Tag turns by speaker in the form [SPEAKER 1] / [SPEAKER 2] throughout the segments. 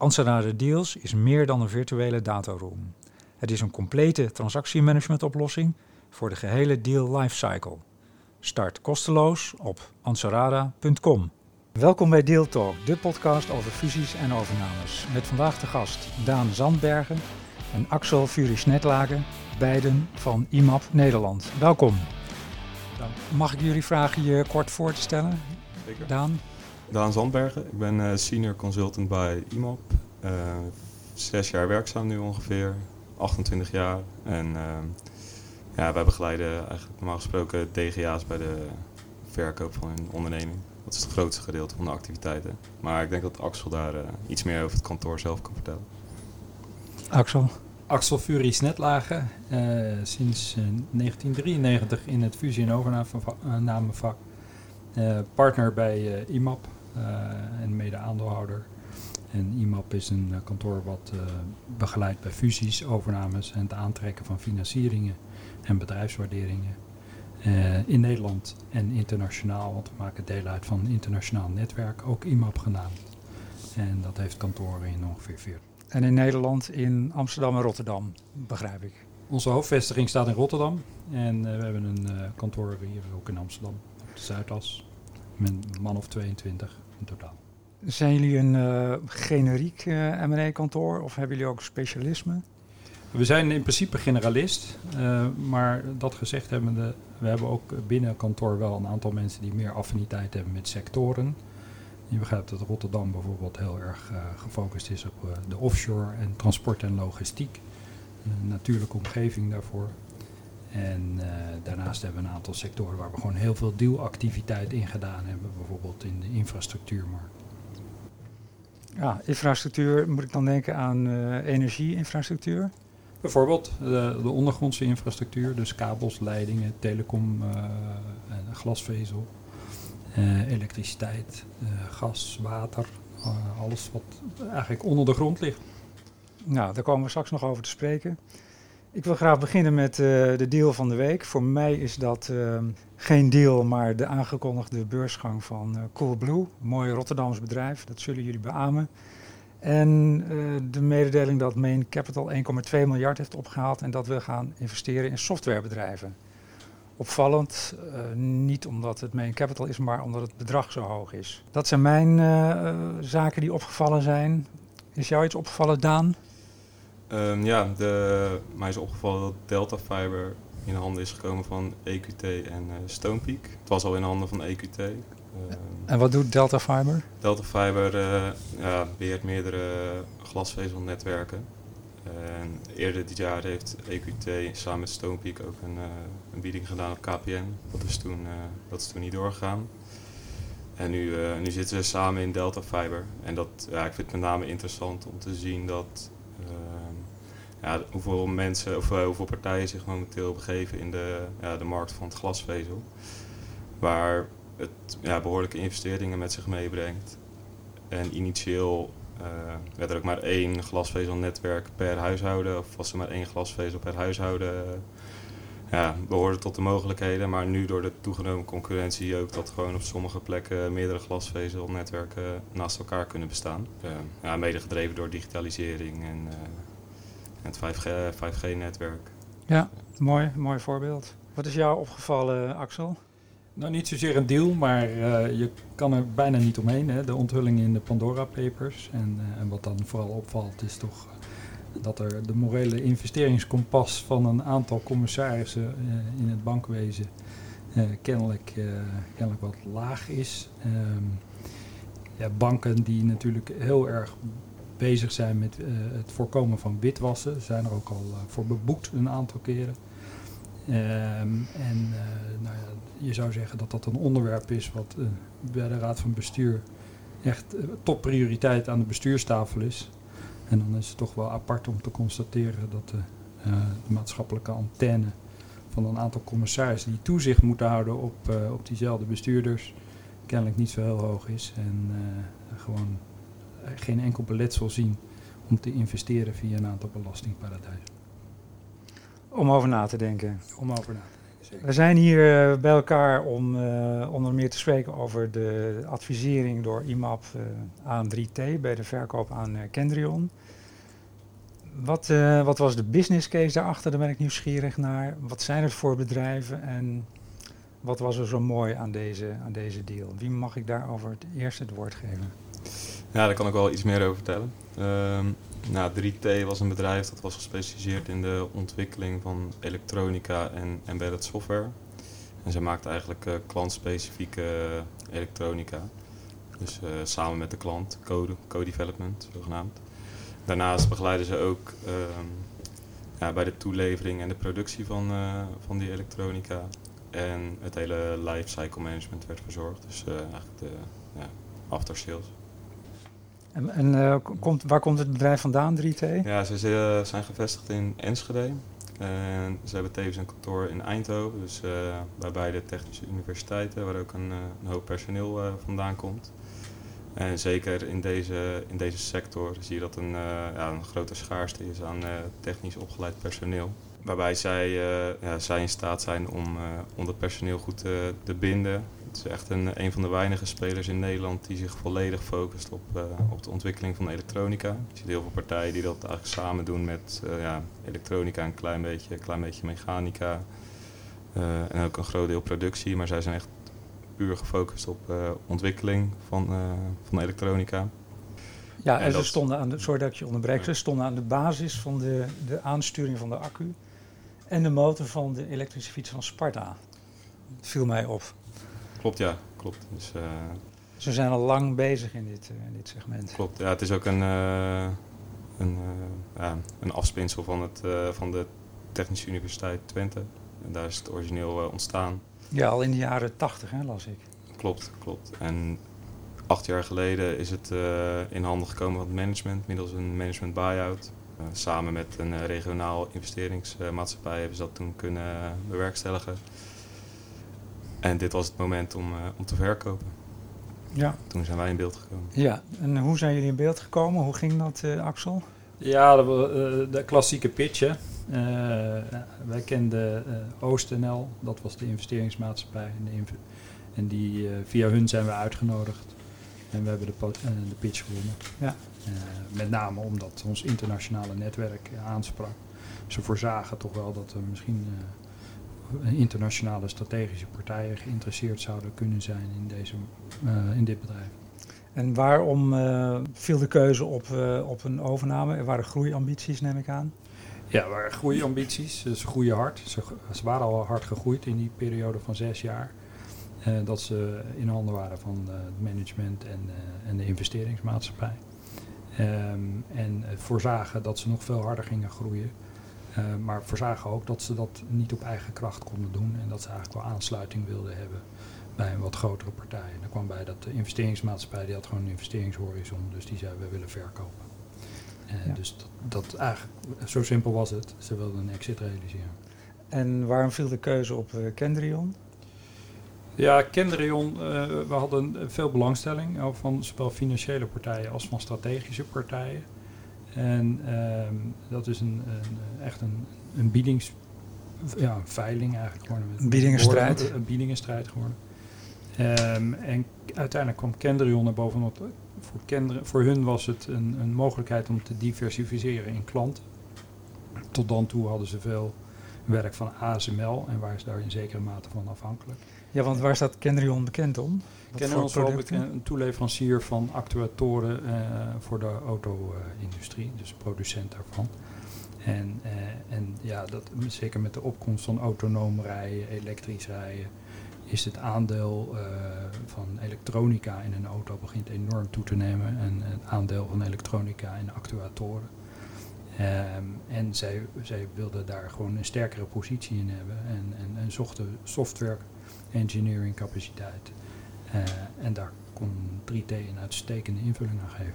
[SPEAKER 1] Anserada Deals is meer dan een virtuele dataroom. Het is een complete transactiemanagement-oplossing voor de gehele deal lifecycle. Start kosteloos op ansarada.com. Welkom bij Deal Talk, de podcast over fusies en overnames. Met vandaag de gast Daan Zandbergen en Axel Furis-Netlagen, beiden van IMAP Nederland. Welkom. Mag ik jullie vragen je kort voor te stellen?
[SPEAKER 2] Zeker.
[SPEAKER 1] Daan?
[SPEAKER 2] Daan Zandbergen, ik ben eh, senior consultant bij IMAP. Eh, zes jaar werkzaam nu ongeveer, 28 jaar. En eh, ja, wij begeleiden eigenlijk normaal gesproken DGA's bij de verkoop van een onderneming. Dat is het grootste gedeelte van de activiteiten. Maar ik denk dat Axel daar eh, iets meer over het kantoor zelf kan vertellen.
[SPEAKER 1] Axel?
[SPEAKER 3] Axel Furies Netlagen, eh, sinds eh, 1993 in het fusie- en overnamevak. Eh, partner bij eh, IMAP en mede-aandeelhouder. En IMAP is een eh, kantoor wat eh, begeleidt bij fusies, overnames en het aantrekken van financieringen en bedrijfswaarderingen. Eh, in Nederland en internationaal, want we maken deel uit van een internationaal netwerk, ook IMAP genaamd. En dat heeft kantoren in ongeveer 40.
[SPEAKER 1] En in Nederland in Amsterdam en Rotterdam, begrijp ik.
[SPEAKER 3] Onze hoofdvestiging staat in Rotterdam. En eh, we hebben een eh, kantoor hier ook in Amsterdam, op de Zuidas. Met een man of 22 in totaal.
[SPEAKER 1] Zijn jullie een eh, generiek eh M&A-kantoor of hebben jullie ook specialisme?
[SPEAKER 3] We zijn in principe generalist. eh, maar dat gezegd hebbende, we hebben ook binnen kantoor wel een aantal mensen die meer affiniteit hebben met sectoren. Je begrijpt dat Rotterdam bijvoorbeeld heel erg gefocust is op de offshore en transport en logistiek. Een natuurlijke omgeving daarvoor. En eh, daarnaast hebben we een aantal sectoren waar we gewoon heel veel dealactiviteit in gedaan hebben. Bijvoorbeeld in de infrastructuurmarkt.
[SPEAKER 1] Ja, infrastructuur, moet ik dan denken aan eh energieinfrastructuur?
[SPEAKER 3] Bijvoorbeeld de, de ondergrondse infrastructuur, dus kabels, leidingen, telecom, eh, glasvezel, eh, elektriciteit, eh, gas, water, eh, alles wat eigenlijk onder de grond ligt.
[SPEAKER 1] Nou, daar komen we straks nog over te spreken. Ik wil graag beginnen met eh, de deal van de week. Voor mij is dat eh, geen deal, maar de aangekondigde beursgang van eh, Coolblue. Mooi Rotterdams bedrijf, dat zullen jullie beamen. En de mededeling dat Main Capital 1,2 miljard heeft opgehaald en dat we gaan investeren in softwarebedrijven. Opvallend, niet omdat het Main Capital is, maar omdat het bedrag zo hoog is. Dat zijn mijn zaken die opgevallen zijn. Is jou iets opgevallen, Daan?
[SPEAKER 2] Ehm, ja, de, mij is opgevallen dat Delta Fiber in handen is gekomen van EQT en eh, Stonepeak. Het was al in handen van EQT. Ehm,
[SPEAKER 1] En wat doet Delta Fiber?
[SPEAKER 2] Delta Fiber eh, ja, beheert meerdere glasvezelnetwerken. En eerder dit jaar heeft EQT samen met Stonepeak ook een, eh, een bieding gedaan op KPN. Dat is toen, dat is toen niet doorgegaan. En nu, nu zitten we samen in Delta Fiber. En dat, ja, ik vind het met name interessant om te zien dat ja, hoeveel mensen of eh, hoeveel partijen zich momenteel begeven in de, ja, de markt van het glasvezel. Waar het ja, behoorlijke investeringen met zich meebrengt. En initieel eh, werd er ook maar één glasvezelnetwerk per huishouden, of was er maar één glasvezel per huishouden. eh, ja, behoorde tot de mogelijkheden, maar nu door de toegenomen concurrentie ook dat gewoon op sommige plekken meerdere glasvezelnetwerken naast elkaar kunnen bestaan. Eh, ja, mede gedreven door digitalisering en, en het 5G, 5G-netwerk.
[SPEAKER 1] Ja, mooi, mooi voorbeeld. Wat is jou opgevallen, Axel?
[SPEAKER 3] Nou, niet zozeer een deal, maar eh, je kan er bijna niet omheen. Hè? De onthulling in de Pandora Papers. En, eh, en wat dan vooral opvalt is toch eh, dat er de morele investeringskompas van een aantal commissarissen eh, in het bankwezen eh, kennelijk, eh, kennelijk wat laag is. Ehm, ja, banken die natuurlijk heel erg bezig zijn met eh, het voorkomen van witwassen, zijn er ook al eh, voor beboekt een aantal keren. Ehm, en eh, nou ja, je zou zeggen dat dat een onderwerp is wat bij de Raad van Bestuur echt topprioriteit aan de bestuurstafel is. En dan is het toch wel apart om te constateren dat de, maatschappelijke antenne van een aantal commissarissen die toezicht moeten houden op, op diezelfde bestuurders kennelijk niet zo heel hoog is. En gewoon geen enkel beletsel zien om te investeren via een aantal belastingparadijzen.
[SPEAKER 1] Om over na te denken.
[SPEAKER 3] Om over na te denken. Zeker.
[SPEAKER 1] We zijn hier uh, bij elkaar om uh, onder meer te spreken over de advisering door IMAP uh, aan 3T bij de verkoop aan Kendrion. Wat, wat, was de business case daarachter? Daar ben ik nieuwsgierig naar. Wat zijn het voor bedrijven en wat was er zo mooi aan deze, aan deze deal? Wie mag ik daarover het eerst het woord geven?
[SPEAKER 2] Ja, daar kan ik wel iets meer over vertellen. Um, nou, 3T was een bedrijf dat was gespecialiseerd in de ontwikkeling van elektronica en embedded software. En zij maakte eigenlijk uh, klantspecifieke elektronica. Dus uh, samen met de klant, code, co-development zogenaamd. Daarnaast begeleiden ze ook um, ja, bij de toelevering en de productie van, uh, van die elektronica. En het hele lifecycle management werd verzorgd. Dus eigenlijk de ja, after sales.
[SPEAKER 1] En, en uh, komt, waar komt het bedrijf vandaan, 3T?
[SPEAKER 2] Ja, ze, ze zijn gevestigd in Enschede. En ze hebben tevens een kantoor in Eindhoven, dus uh, bij beide technische universiteiten, waar ook een, een hoop personeel vandaan komt. En zeker in deze, in deze sector zie je dat een, ja, een grote schaarste is aan technisch opgeleid personeel. Waarbij zij, ja, zij in staat zijn om, om dat personeel goed te binden, het is echt een, een van de weinige spelers in Nederland die zich volledig focust op, uh, op de ontwikkeling van elektronica. Je ziet heel veel partijen die dat eigenlijk samen doen met uh, ja, elektronica, een klein beetje, klein beetje mechanica uh, en ook een groot deel productie. Maar zij zijn echt puur gefocust op ontwikkeling van, van elektronica.
[SPEAKER 1] Ja, en, en ze stonden aan de, sorry dat ik je onderbreek, ze stonden aan de basis van de, de aansturing van de accu en de motor van de elektrische fiets van Sparta. Dat viel mij op.
[SPEAKER 2] Klopt, ja. Klopt. Dus, uh,
[SPEAKER 1] Ze zijn al lang bezig in dit, in dit segment.
[SPEAKER 2] Klopt, ja. Het is ook een, uh, een, ja, een afspinsel van, het, van de Technische Universiteit Twente. En daar is het origineel ontstaan.
[SPEAKER 1] Ja, al in de jaren tachtig, las ik.
[SPEAKER 2] Klopt, klopt. En acht jaar geleden is het in handen gekomen van het management, middels een management buyout. samen met een regionaal investeringsmaatschappij hebben ze dat toen kunnen bewerkstelligen. En dit was het moment om, uh, om te verkopen.
[SPEAKER 1] Ja.
[SPEAKER 2] Toen zijn wij in beeld gekomen.
[SPEAKER 1] Ja, en hoe zijn jullie in beeld gekomen? Hoe ging dat, uh, Axel?
[SPEAKER 3] Ja, de, uh, de klassieke pitch. Hè. wij kenden OostNL, dat was de investeringsmaatschappij. En, de inv en die, via hun zijn we uitgenodigd. En we hebben de, de pitch gewonnen.
[SPEAKER 1] Ja.
[SPEAKER 3] met name omdat ons internationale netwerk aansprak. Ze voorzagen toch wel dat er misschien internationale strategische partijen geïnteresseerd zouden kunnen zijn in, deze, uh, in dit bedrijf.
[SPEAKER 1] En waarom uh, viel de keuze op, uh, op een overname? Er waren groeiambities, neem ik aan.
[SPEAKER 3] Ja, er waren groeiambities. Ze groeien hard. Ze, ze, waren al hard gegroeid in die periode van zes jaar. dat ze in handen waren van het management en, en de investeringsmaatschappij. Um, en voorzagen dat ze nog veel harder gingen groeien. Uh, maar voorzagen ook dat ze dat niet op eigen kracht konden doen en dat ze eigenlijk wel aansluiting wilden hebben bij een wat grotere partij. En dan kwam bij dat de investeringsmaatschappij, die had gewoon een investeringshorizon, dus die zei we willen verkopen. Uh, ja. Dus dat, dat, eigenlijk, zo simpel was het. Ze wilden een exit realiseren.
[SPEAKER 1] En waarom viel de keuze op uh, Kendrion?
[SPEAKER 3] Ja, Kendrion, we hadden veel belangstelling van zowel financiële partijen als van strategische partijen. En um, dat is een, een, echt een, een biedings... Ja, een veiling eigenlijk geworden.
[SPEAKER 1] Een biedingenstrijd.
[SPEAKER 3] Een, een biedingenstrijd geworden. Um, en uiteindelijk kwam Kendrion er bovenop. Voor, Kendrion, voor hun was het een, een mogelijkheid om te diversificeren in klanten. Tot dan toe hadden ze veel werk van ASML en waren ze daar in zekere mate van afhankelijk.
[SPEAKER 1] Ja, want waar staat Kendrion bekend om?
[SPEAKER 3] Kendrion is wel een toeleverancier van actuatoren uh, voor de auto-industrie, dus producent daarvan. En, uh, en ja, dat, zeker met de opkomst van autonoom rijden, elektrisch rijden, is het aandeel uh, van elektronica in een auto begint enorm toe te nemen. En het aandeel van elektronica in actuatoren. Um, en zij, zij wilden daar gewoon een sterkere positie in hebben en, en, en zochten software engineering capaciteit. Uh, en daar kon 3T een uitstekende invulling aan geven.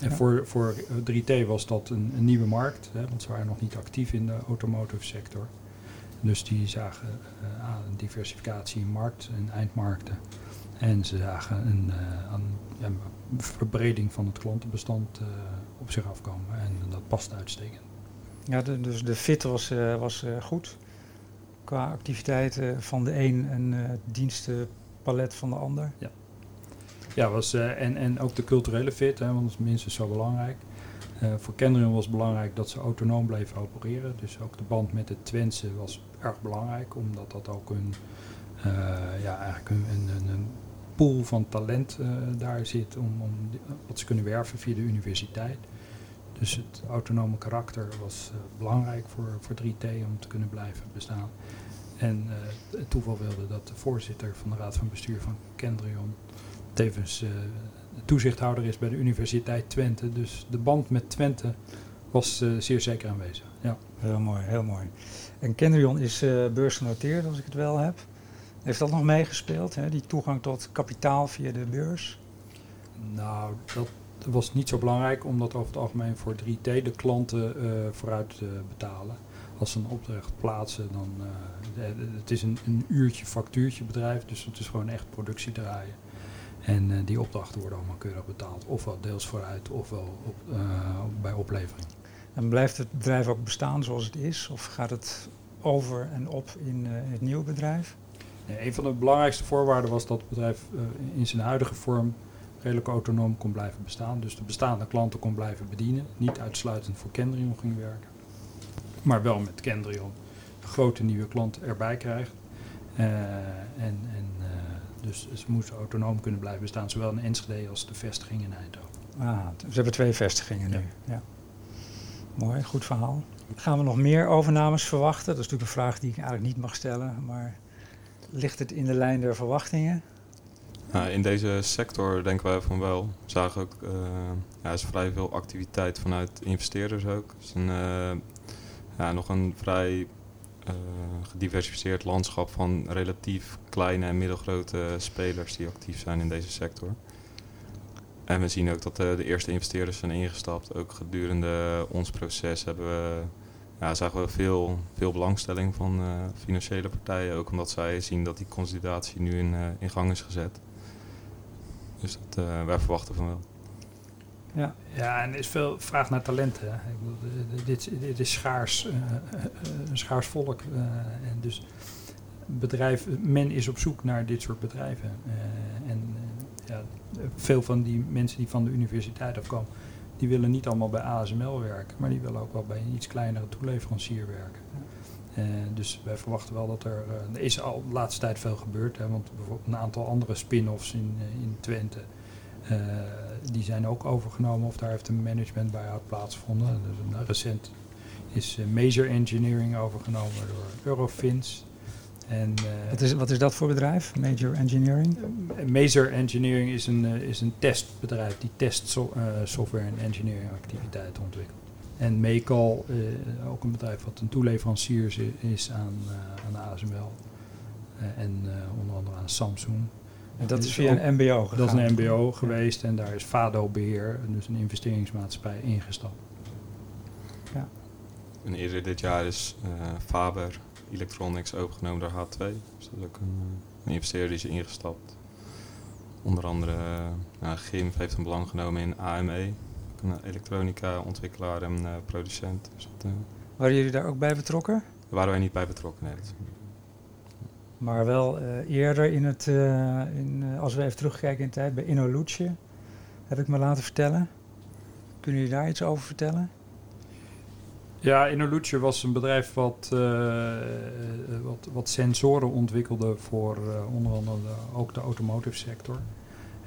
[SPEAKER 3] En
[SPEAKER 1] Ja.
[SPEAKER 3] voor, voor 3T was dat een, een nieuwe markt, hè, want ze waren nog niet actief in de automotive sector. Dus die zagen eh, aan een diversificatie in markt en eindmarkten. En ze zagen een, eh, aan, ja, een verbreding van het klantenbestand eh, op zich afkomen. En dat past uitstekend.
[SPEAKER 1] Ja, de- dus de fit was, eh, was eh, goed. Qua activiteiten van de een en eh, het dienstenpalet van de ander.
[SPEAKER 3] Ja, was, eh, en, en ook de culturele fit, hè, want dat is minstens zo belangrijk. Eh, voor Kendrion was het belangrijk dat ze autonoom bleven opereren. Dus ook de band met het Twentse was erg belangrijk, omdat dat ook een, eh, ja, eigenlijk een, een, een, pool van talent eh, daar zit om, om wat ze kunnen werven via de universiteit. Dus het autonome karakter was eh, belangrijk voor, voor 3T om te kunnen blijven bestaan. En eh, het toeval wilde dat de voorzitter van de raad van bestuur van Kendrion tevens eh, toezichthouder is bij de Universiteit Twente. Dus de band met Twente was zeer zeker aanwezig. Ja.
[SPEAKER 1] Heel mooi, heel mooi. En Kendrion is beursgenoteerd, als ik het wel heb. Heeft dat nog meegespeeld, hè? die toegang tot kapitaal via de beurs?
[SPEAKER 3] Nou, dat was niet zo belangrijk, omdat over het algemeen voor 3T de klanten eh, vooruit eh, betalen. Als ze een opdracht plaatsen, dan eh, de- het is een, een uurtje factuurtje bedrijf, dus het is gewoon echt productie draaien. En eh, die opdrachten worden allemaal keurig betaald, ofwel deels vooruit, ofwel op, eh, bij oplevering.
[SPEAKER 1] En blijft het bedrijf ook bestaan zoals het is? Of gaat het over en op in, eh, in het nieuwe bedrijf?
[SPEAKER 3] Nee, een van de belangrijkste voorwaarden was dat het bedrijf eh, in zijn huidige vorm redelijk autonoom kon blijven bestaan. Dus de bestaande klanten kon blijven bedienen. Niet uitsluitend voor Kendrion ging werken. Maar wel met Kendrion grote nieuwe klanten erbij krijgt. Eh, en en eh, dus ze moesten autonoom kunnen blijven bestaan. Zowel in Enschede als de vestiging in Eindhoven.
[SPEAKER 1] Ah, ze hebben twee vestigingen nu.
[SPEAKER 3] Ja.
[SPEAKER 1] Ja. Mooi, goed verhaal. Gaan we nog meer overnames verwachten? Dat is natuurlijk een vraag die ik eigenlijk niet mag stellen, maar ligt het in de lijn der verwachtingen?
[SPEAKER 2] Nou, in deze sector denken wij van wel. We zagen ook, eh, ja, is vrij veel activiteit vanuit investeerders ook. Het is een, eh, ja, nog een vrij eh, gediversifieerd landschap van relatief kleine en middelgrote spelers die actief zijn in deze sector. En we zien ook dat de eerste investeerders zijn ingestapt. Ook gedurende ons proces hebben we, ja, zagen we veel, veel belangstelling van financiële partijen. Ook omdat zij zien dat die consolidatie nu in, in gang is gezet. Dus dat, eh, wij verwachten van wel.
[SPEAKER 1] Ja,
[SPEAKER 3] Ja, en er is veel vraag naar talenten. Ik bedoel, eh, dit, dit is schaars, eh, eh, een schaars volk. eh, en dus bedrijf, men is op zoek naar dit soort bedrijven. Eh, en eh, ja, veel van die mensen die van de universiteit afkomen, die willen niet allemaal bij ASML werken, maar die willen ook wel bij een iets kleinere toeleverancier werken. Eh, dus wij verwachten wel dat er, eh, er is al de laatste tijd veel gebeurd, hè, want bijvoorbeeld een aantal andere spin-offs in, eh, in Twente, die zijn ook overgenomen of daar heeft een management buyout plaatsgevonden. Dus recent is Major Engineering overgenomen door Eurofins. En,
[SPEAKER 1] wat is, wat is dat voor bedrijf, Major Engineering?
[SPEAKER 3] Major Engineering is een, is een testbedrijf die test so- software en engineering activiteiten ontwikkelt. En Mecal, eh, ook een bedrijf wat een toeleverancier is, is aan, eh, aan ASML. Eh, en eh, onder andere aan Samsung.
[SPEAKER 1] En dat is via
[SPEAKER 3] ook-
[SPEAKER 1] een MBO gegaan.
[SPEAKER 3] Dat is een MBO geweest en daar is Fado Beheer, dus een investeringsmaatschappij, ingestapt.
[SPEAKER 2] En eerder dit jaar is eh, Faber Electronics overgenomen door H2. Dus dat is ook een, een investeerder die is ingestapt. Onder andere nou, GIMF heeft een belang genomen in AME. Een elektronica ontwikkelaar en eh, producent. Dus dat, eh,
[SPEAKER 1] Waren jullie daar ook bij betrokken?
[SPEAKER 2] daar waren wij niet bij betrokken. Nee, dat-
[SPEAKER 1] Maar wel eh, eerder in het, eh, in, eh, als we even terugkijken in de tijd, bij Inoluce, heb ik me laten vertellen. Kunnen jullie daar iets over vertellen?
[SPEAKER 3] Ja, Inoluce was een bedrijf wat, eh, eh, wat, wat sensoren ontwikkelde voor eh, onder andere de- ook de automotive sector.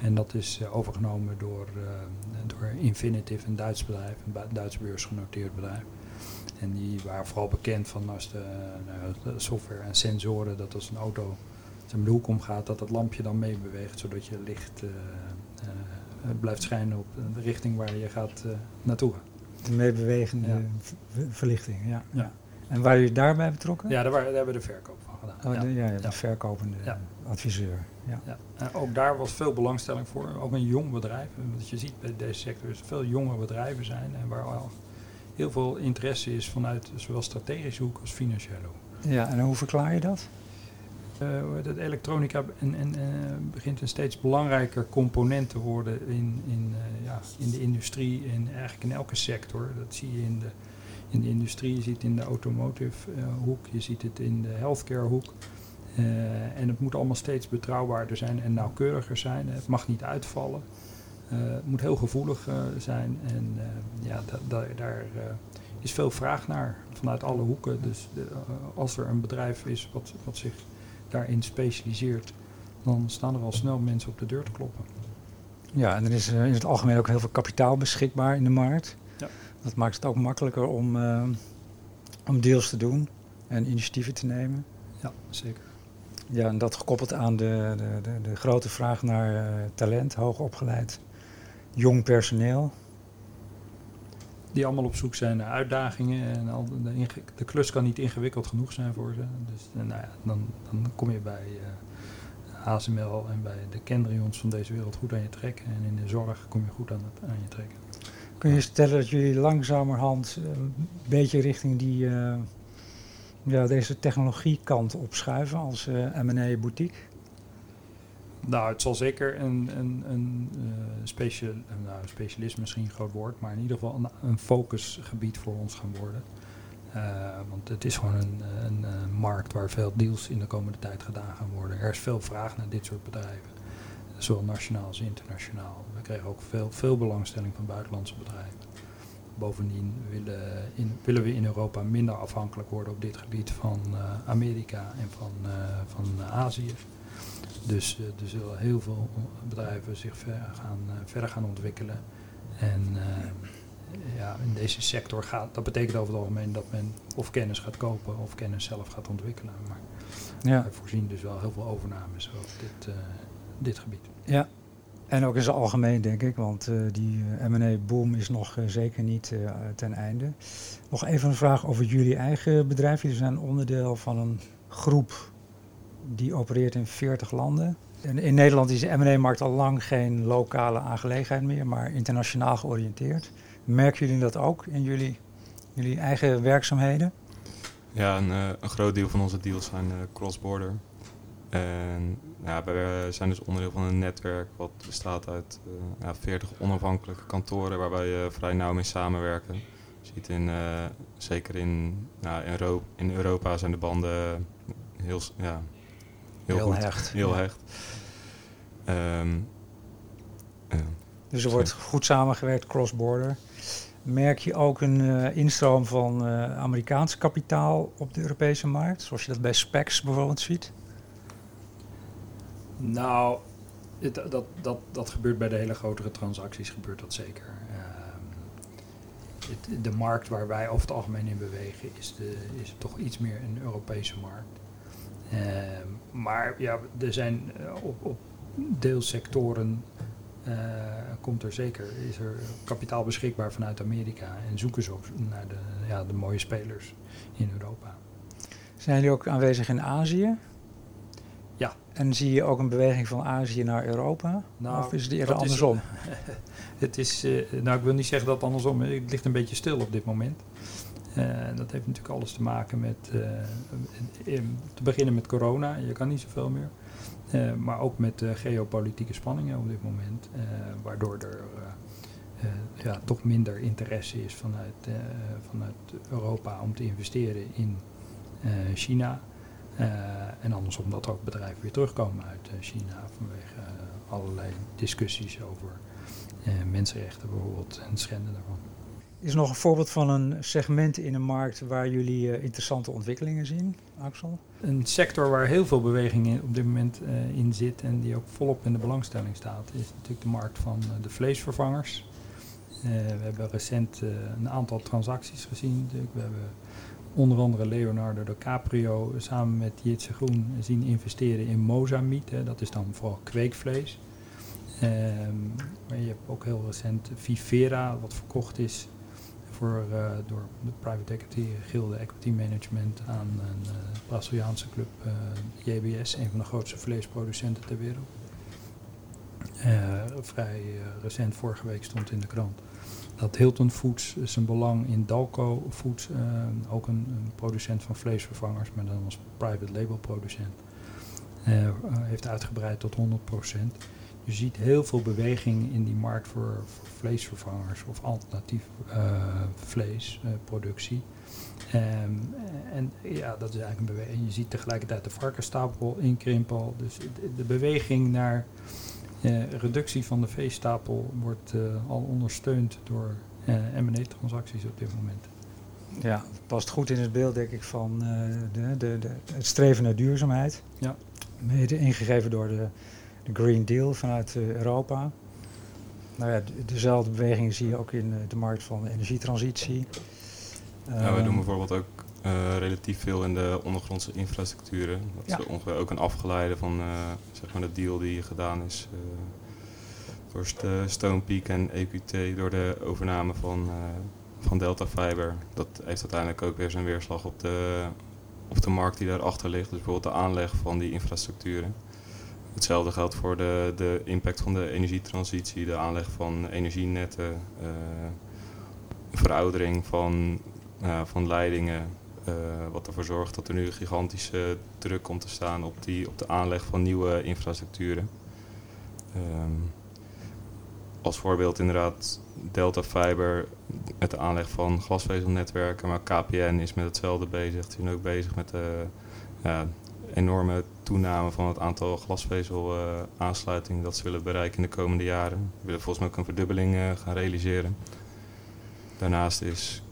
[SPEAKER 3] En dat is eh, overgenomen door, eh, door Infinitive, een Duits bedrijf, een Duits beursgenoteerd bedrijf. En die waren vooral bekend van als de, nou, de software en sensoren, dat als een auto zijn doel omgaat, dat het lampje dan meebeweegt, zodat je licht eh, blijft schijnen op de richting waar je gaat eh, naartoe.
[SPEAKER 1] De meebewegende
[SPEAKER 3] Ja.
[SPEAKER 1] verlichting, ja.
[SPEAKER 3] Ja.
[SPEAKER 1] En waren jullie daarbij betrokken?
[SPEAKER 3] Ja, daar, waren, daar hebben we de verkoop van gedaan.
[SPEAKER 1] Oh,
[SPEAKER 3] ja.
[SPEAKER 1] de, ja, de verkopende
[SPEAKER 3] Ja.
[SPEAKER 1] Adviseur. Ja.
[SPEAKER 3] Ja. En ook daar was veel belangstelling voor. Ook een jong bedrijf. Want je ziet bij deze sector is veel jonge bedrijven zijn. En waar al heel veel interesse is vanuit zowel strategische hoek als financiële hoek.
[SPEAKER 1] ja, en hoe verklaar je dat?
[SPEAKER 3] Eh, het, elektronica en, en, eh, begint een steeds belangrijker component te worden in, in, eh, ja, in de industrie en eigenlijk in elke sector. Dat zie je in de, in de industrie, je ziet het in de automotive hoek, je ziet het in de healthcare hoek. Eh, en het moet allemaal steeds betrouwbaarder zijn en nauwkeuriger zijn. Het mag niet uitvallen. Eh, het moet heel gevoelig eh, zijn. En ja, da- da- daar is veel vraag naar vanuit alle hoeken. Dus de, als er een bedrijf is wat, wat zich daarin specialiseert, dan staan er al snel mensen op de deur te kloppen.
[SPEAKER 1] Ja, en er is in het algemeen ook heel veel kapitaal beschikbaar in de markt.
[SPEAKER 3] Ja.
[SPEAKER 1] Dat maakt het ook makkelijker om, om deals te doen en initiatieven te nemen.
[SPEAKER 3] Ja, zeker.
[SPEAKER 1] Ja, en dat gekoppeld aan de, de, de, de grote vraag naar eh, talent, hoogopgeleid, jong personeel.
[SPEAKER 3] Die allemaal op zoek zijn naar uitdagingen. En al de, de klus kan niet ingewikkeld genoeg zijn voor ze. Dus eh, nou ja, dan, dan kom je bij eh ASML en bij de Kendrions van deze wereld goed aan je trekken. En in de zorg kom je goed aan, het, aan je trekken.
[SPEAKER 1] Kun je stellen dat jullie langzamerhand een beetje richting die, ja, deze technologiekant opschuiven als eh M&A boutique?
[SPEAKER 3] Nou, het zal zeker een, een, een, eh, nou, specialist misschien een groot woord, maar in ieder geval een, een focusgebied voor ons gaan worden. Eh, want het is gewoon een, een, markt waar veel deals in de komende tijd gedaan gaan worden. Er is veel vraag naar dit soort bedrijven, zowel nationaal als internationaal. We kregen ook veel, veel belangstelling van buitenlandse bedrijven. Bovendien willen, in, willen we in Europa minder afhankelijk worden op dit gebied van eh, Amerika en van, eh, van Azië. Dus eh, er zullen heel veel bedrijven zich ver gaan, verder gaan ontwikkelen. En ja, in deze sector gaat, dat betekent over het algemeen dat men of kennis gaat kopen of kennis zelf gaat ontwikkelen. Maar
[SPEAKER 1] Ja.
[SPEAKER 3] we voorzien dus wel heel veel overnames op dit, dit gebied.
[SPEAKER 1] Ja, en ook in zijn algemeen denk ik, want eh, die eh, M&A-boom is nog eh, zeker niet ten einde. Nog even een vraag over jullie eigen bedrijf. Jullie zijn onderdeel van een groep die opereert in 40 landen. En in Nederland is de M&A-markt al lang geen lokale aangelegenheid meer, maar internationaal georiënteerd. Merken jullie dat ook in jullie, jullie eigen werkzaamheden?
[SPEAKER 2] Ja, een, groot deel van onze deals zijn cross-border. En ja, wij zijn dus onderdeel van een netwerk wat bestaat uit eh, ja, 40 onafhankelijke kantoren waar wij vrij nauw mee samenwerken. Je ziet in, eh, zeker in, nou, in, Euro- in Europa zijn de banden heel, ja, heel,
[SPEAKER 1] Heel
[SPEAKER 2] goed,
[SPEAKER 1] hecht.
[SPEAKER 2] heel
[SPEAKER 1] Ja.
[SPEAKER 2] hecht. Ehm.
[SPEAKER 1] Dus er wordt goed samengewerkt, cross-border. Merk je ook een eh, instroom van Amerikaans kapitaal op de Europese markt? Zoals je dat bij SPACs bijvoorbeeld ziet?
[SPEAKER 3] Nou, het- dat, dat, dat gebeurt bij de hele grotere transacties, gebeurt dat zeker. Ehm, het- de markt waar wij over het algemeen in bewegen is, de, is toch iets meer een Europese markt. Ehm, maar ja, er zijn eh, op, op deelsectoren eh, komt er zeker, is er kapitaal beschikbaar vanuit Amerika en zoeken ze op naar de, ja, de mooie spelers in Europa.
[SPEAKER 1] Zijn jullie ook aanwezig in Azië?
[SPEAKER 3] Ja.
[SPEAKER 1] En zie je ook een beweging van Azië naar Europa?
[SPEAKER 3] Nou,
[SPEAKER 1] of is het eerder
[SPEAKER 3] dat is-
[SPEAKER 1] andersom?
[SPEAKER 3] Het is, eh, nou ik wil niet zeggen dat het andersom is. Het ligt een beetje stil op dit moment. Eh, dat heeft natuurlijk alles te maken met, eh, in- te beginnen met corona. Je kan niet zoveel meer. Maar ook met geopolitieke spanningen op dit moment. waardoor er ja, toch minder interesse is vanuit, vanuit Europa om te investeren in China. Eh, en andersom dat ook bedrijven weer terugkomen uit eh, China vanwege eh, allerlei discussies over mensenrechten bijvoorbeeld en het schenden daarvan.
[SPEAKER 1] Is er nog een voorbeeld van een segment in een markt waar jullie interessante ontwikkelingen zien, Axel?
[SPEAKER 3] Een sector waar heel veel beweging in, op dit moment in zit en die ook volop in de belangstelling staat, is natuurlijk de markt van de vleesvervangers. We hebben recent een aantal transacties gezien. natuurlijk. We hebben onder andere Leonardo DiCaprio samen met Jitse Groen zien investeren in Mozamiet. Dat is dan vooral kweekvlees. Ehm, maar je hebt ook heel recent Vivera, wat verkocht is voor, uh, door de private equity, gilde equity management aan een uh, Braziliaanse club JBS, een van de grootste vleesproducenten ter wereld. vrij recent, vorige week stond in de krant dat Hilton Foods zijn belang in Dalco Foods, ook een, een, producent van vleesvervangers, maar dan als private label producent, heeft uitgebreid tot 100% je ziet heel veel beweging in die markt voor, vleesvervangers of alternatief uh, vleesproductie. Um, en ja, dat is eigenlijk een beweging. Je ziet tegelijkertijd de varkensstapel inkrimpen. Dus de, beweging naar reductie van de veestapel wordt uh, al ondersteund door M&A-transacties op dit moment.
[SPEAKER 1] Ja, past goed in het beeld, denk ik, van de, de, de, het streven naar duurzaamheid.
[SPEAKER 3] Ja.
[SPEAKER 1] Mede ingegeven door de Green Deal vanuit eh, Europa. Nou ja, dezelfde bewegingen zie je ook in eh, de markt van de energietransitie.
[SPEAKER 2] Ja, wij doen bijvoorbeeld ook uh, relatief veel in de ondergrondse infrastructuren. Dat is ongeveer ook een afgeleide van uh, zeg maar de deal die gedaan is uh, door St Stonepeak en EQT door de overname van, van Delta Fiber. Dat heeft uiteindelijk ook weer zijn weerslag op de, op de markt die daarachter ligt. Dus bijvoorbeeld de aanleg van die infrastructuren. Hetzelfde geldt voor de, de impact van de energietransitie, de aanleg van energienetten, veroudering van, van leidingen. Uh, wat ervoor zorgt dat er nu een gigantische druk komt te staan op, die, op de aanleg van nieuwe infrastructuren. Um, als voorbeeld inderdaad Delta Fiber met de aanleg van glasvezelnetwerken, maar KPN is met hetzelfde bezig. Die zijn ook bezig met de, ja, enorme toename van het aantal glasvezel-aansluitingen dat ze willen bereiken in de komende jaren. We willen volgens mij ook een verdubbeling gaan realiseren. Daarnaast is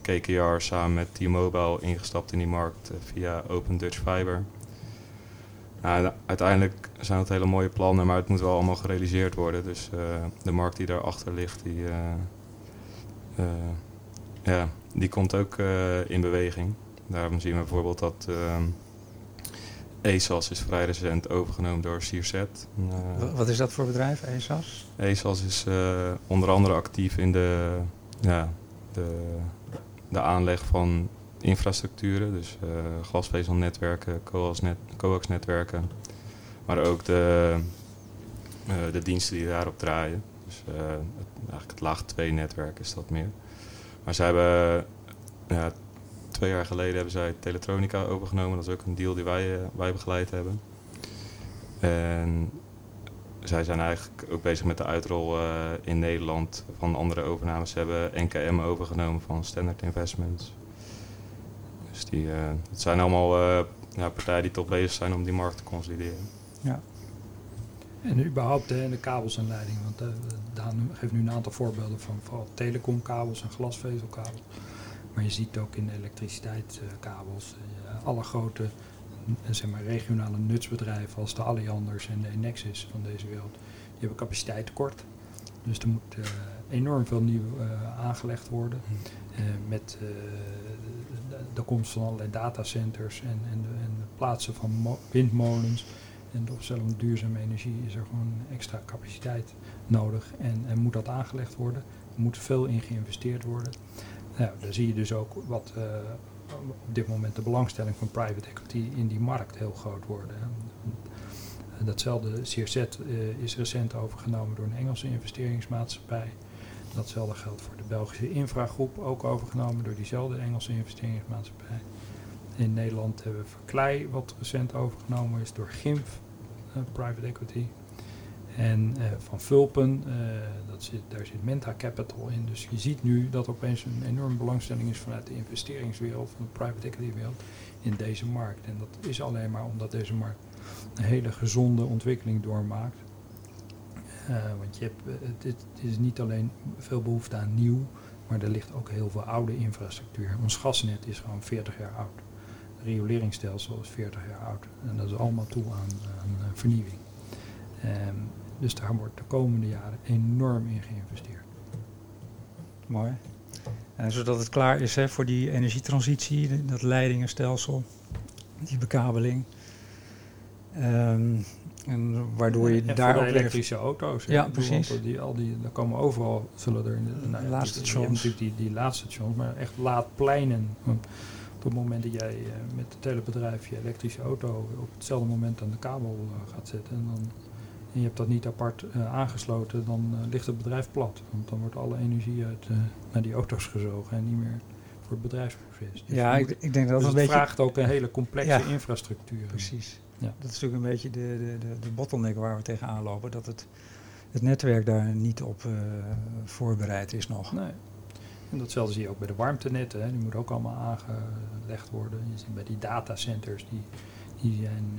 [SPEAKER 2] KKR samen met T-Mobile ingestapt in die markt uh, via Open Dutch Fiber. Nou, uiteindelijk zijn het hele mooie plannen, maar het moet wel allemaal gerealiseerd worden. Dus de markt die daarachter ligt, die, ja, die komt ook in beweging. Daarom zien we bijvoorbeeld dat ESAS is vrij recent overgenomen door Sierset.
[SPEAKER 1] Wat is dat voor bedrijf, ESAS?
[SPEAKER 2] ESAS is onder andere actief in de, ja, de, de aanleg van infrastructuren, dus uh, glasvezelnetwerken, coax-netwerken, maar ook de, de diensten die daarop draaien. Dus het, eigenlijk het laag 2 netwerk is dat meer. Maar ze hebben ja, twee jaar geleden hebben zij Teletronica overgenomen. Dat is ook een deal die wij, wij begeleid hebben. En zij zijn eigenlijk ook bezig met de uitrol uh, in Nederland van andere overnames. Ze hebben NKM overgenomen van Standard Investments. Dus die, uh, het zijn allemaal ja, partijen die toch bezig zijn om die markt te consolideren.
[SPEAKER 1] Ja.
[SPEAKER 3] En überhaupt de, de kabels en leidingen. Want Daan geeft nu een aantal voorbeelden van vooral telecomkabels en glasvezelkabels. Maar je ziet ook in de elektriciteitskabels uh, alle grote zeg maar, regionale nutsbedrijven als de Allianders en de Nexus van deze wereld, die hebben capaciteit tekort. Dus er moet uh, enorm veel nieuw uh, aangelegd worden. Hmm. met de, de, komst van allerlei datacenters en, en, de, en de plaatsen van windmolens en de opstelling van duurzame energie is er gewoon extra capaciteit nodig en, en moet dat aangelegd worden. Er moet veel in geïnvesteerd worden. Nou, daar zie je dus ook wat op dit moment de belangstelling van private equity in die markt heel groot worden. En datzelfde CRZ eh, is recent overgenomen door een Engelse investeringsmaatschappij. Datzelfde geldt voor de Belgische infragroep, ook overgenomen door diezelfde Engelse investeringsmaatschappij. In Nederland hebben we Verklei, wat recent overgenomen is door GIMF, uh, private equity. En uh, van Vulpen, uh, dat zit, daar zit Menta Capital in. Dus je ziet nu dat er opeens een enorme belangstelling is vanuit de investeringswereld, van de private equity wereld, in deze markt. En dat is alleen maar omdat deze markt een hele gezonde ontwikkeling doormaakt. Uh, want je hebt, het, is niet alleen veel behoefte aan nieuw, maar er ligt ook heel veel oude infrastructuur. Ons gasnet is gewoon 40 jaar oud. Het rioleringsstelsel is 40 jaar oud. En dat is allemaal toe aan, aan vernieuwing. Um, dus daar wordt de komende jaren enorm in geïnvesteerd.
[SPEAKER 1] Mooi. En zodat het klaar is hè, voor die energietransitie, dat leidingenstelsel, die bekabeling. Um, En waardoor je
[SPEAKER 3] En
[SPEAKER 1] daar ook
[SPEAKER 3] de elektrische auto's.
[SPEAKER 1] Ja, precies.
[SPEAKER 3] want Die, al die, daar komen overal, zullen er... Nou, die-
[SPEAKER 1] Laadstations.
[SPEAKER 3] Je hebt natuurlijk die, die laadstations, maar echt laadpleinen. Want op het moment dat jij eh, met het hele bedrijf je elektrische auto op hetzelfde moment aan de kabel eh, gaat zetten... En, dan, en je hebt dat niet apart eh, aangesloten, dan eh, ligt het bedrijf plat. Want dan wordt alle energie uit, eh, naar die auto's gezogen en niet meer voor het bedrijfsproces. Dus
[SPEAKER 1] Ja, ik, ik denk dat
[SPEAKER 3] dus
[SPEAKER 1] het een beetje...
[SPEAKER 3] vraagt ook een hele complexe
[SPEAKER 1] Ja.
[SPEAKER 3] infrastructuur.
[SPEAKER 1] Precies.
[SPEAKER 3] Ja.
[SPEAKER 1] Dat is natuurlijk een beetje de, de, de, de bottleneck waar we tegenaan lopen. Dat het, het netwerk daar niet op voorbereid is nog.
[SPEAKER 3] Nee. En datzelfde zie je ook bij de warmtenetten. Hè. Die moeten ook allemaal aangelegd worden. Je ziet bij die datacenters, die, die, zijn,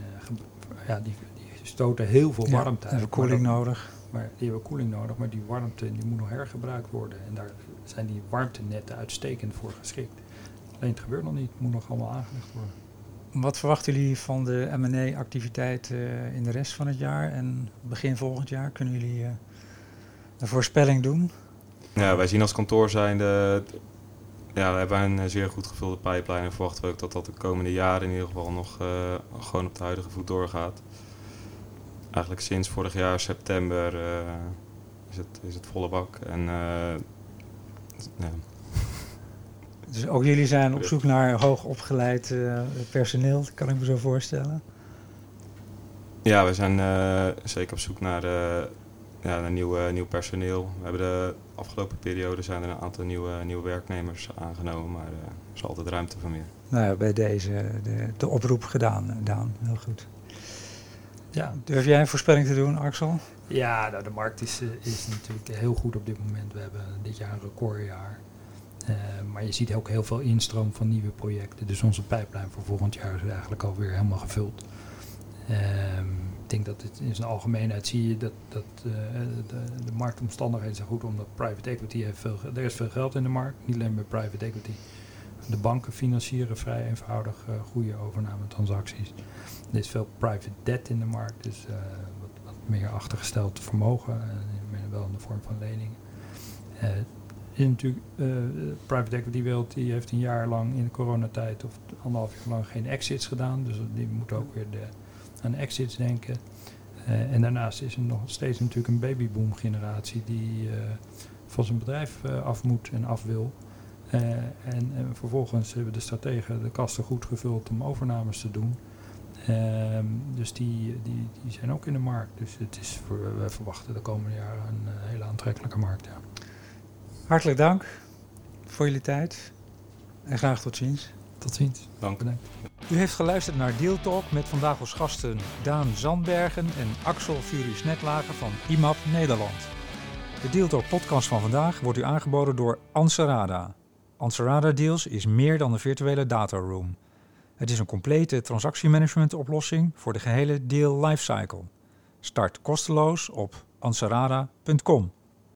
[SPEAKER 3] eh, ja, die, die stoten heel veel
[SPEAKER 1] Ja,
[SPEAKER 3] warmte
[SPEAKER 1] hebben
[SPEAKER 3] uit.
[SPEAKER 1] koeling
[SPEAKER 3] maar dat-
[SPEAKER 1] nodig.
[SPEAKER 3] Maar die hebben koeling nodig, maar die warmte die moet nog hergebruikt worden. En daar zijn die warmtenetten uitstekend voor geschikt. Alleen het gebeurt nog niet, het moet nog allemaal aangelegd worden.
[SPEAKER 1] Wat verwachten jullie van de M&A-activiteit eh, in de rest van het jaar en begin volgend jaar? Kunnen jullie eh, een voorspelling doen?
[SPEAKER 2] Ja, wij zien als kantoor zijnde, ja, we hebben een eh, zeer goed gevulde pipeline en verwachten we ook dat dat de komende jaren in ieder geval nog eh, gewoon op de huidige voet doorgaat. Eigenlijk sinds vorig jaar september eh, is, het, is het volle bak. En ja,
[SPEAKER 1] Dus ook jullie zijn op zoek naar hoogopgeleid personeel, kan ik me zo voorstellen.
[SPEAKER 2] Ja, we zijn zeker op zoek naar, ja, naar nieuw, eh, nieuw personeel. We hebben de afgelopen periode zijn er een aantal nieuwe, nieuwe werknemers aangenomen, maar eh, er is altijd ruimte voor meer.
[SPEAKER 1] Nou ja, bij deze de, de oproep gedaan, eh, Daan. Heel goed.
[SPEAKER 3] Ja,
[SPEAKER 1] Durf jij een voorspelling te doen, Axel?
[SPEAKER 3] Ja, nou, de markt is, eh, is natuurlijk heel goed op dit moment. We hebben dit jaar een recordjaar. Eh, maar je ziet ook heel veel instroom van nieuwe projecten. Dus onze pijplijn voor volgend jaar is eigenlijk alweer helemaal gevuld. Ehm, denk dat het in zijn algemeenheid zie je dat, dat eh, de, de marktomstandigheden zijn goed. Omdat private equity heeft veel, er is veel geld in de markt. Niet alleen bij private equity. De banken financieren vrij eenvoudig eh, goede overname-transacties. Er is veel private debt in de markt. Dus eh, wat, meer achtergesteld vermogen. wel in de vorm van leningen. Is private equity wereld die heeft een jaar lang in de coronatijd of anderhalf jaar lang geen exits gedaan. Dus die moeten ook weer de, aan exits denken. Eh, en daarnaast is er nog steeds natuurlijk een babyboom generatie die eh, van zijn bedrijf eh, af moet en af wil. En, en vervolgens hebben de strategen de kasten goed gevuld om overnames te doen. Ehm, dus die, die, die zijn ook in de markt. Dus het is voor, we verwachten de komende jaren een hele aantrekkelijke markt. Ja.
[SPEAKER 1] Hartelijk dank voor jullie tijd en graag tot ziens.
[SPEAKER 3] Tot ziens.
[SPEAKER 2] Dank.
[SPEAKER 3] Bedankt.
[SPEAKER 1] U heeft geluisterd naar Deal Talk met vandaag als gasten Daan Zandbergen en Axel Furies Netlager van IMAP Nederland. De Deal Talk podcast van vandaag wordt u aangeboden door Anserada. Anserada Deals is meer dan een virtuele dataroom. Het is een complete transactiemanagement oplossing voor de gehele deal lifecycle. Start kosteloos op anserada.com.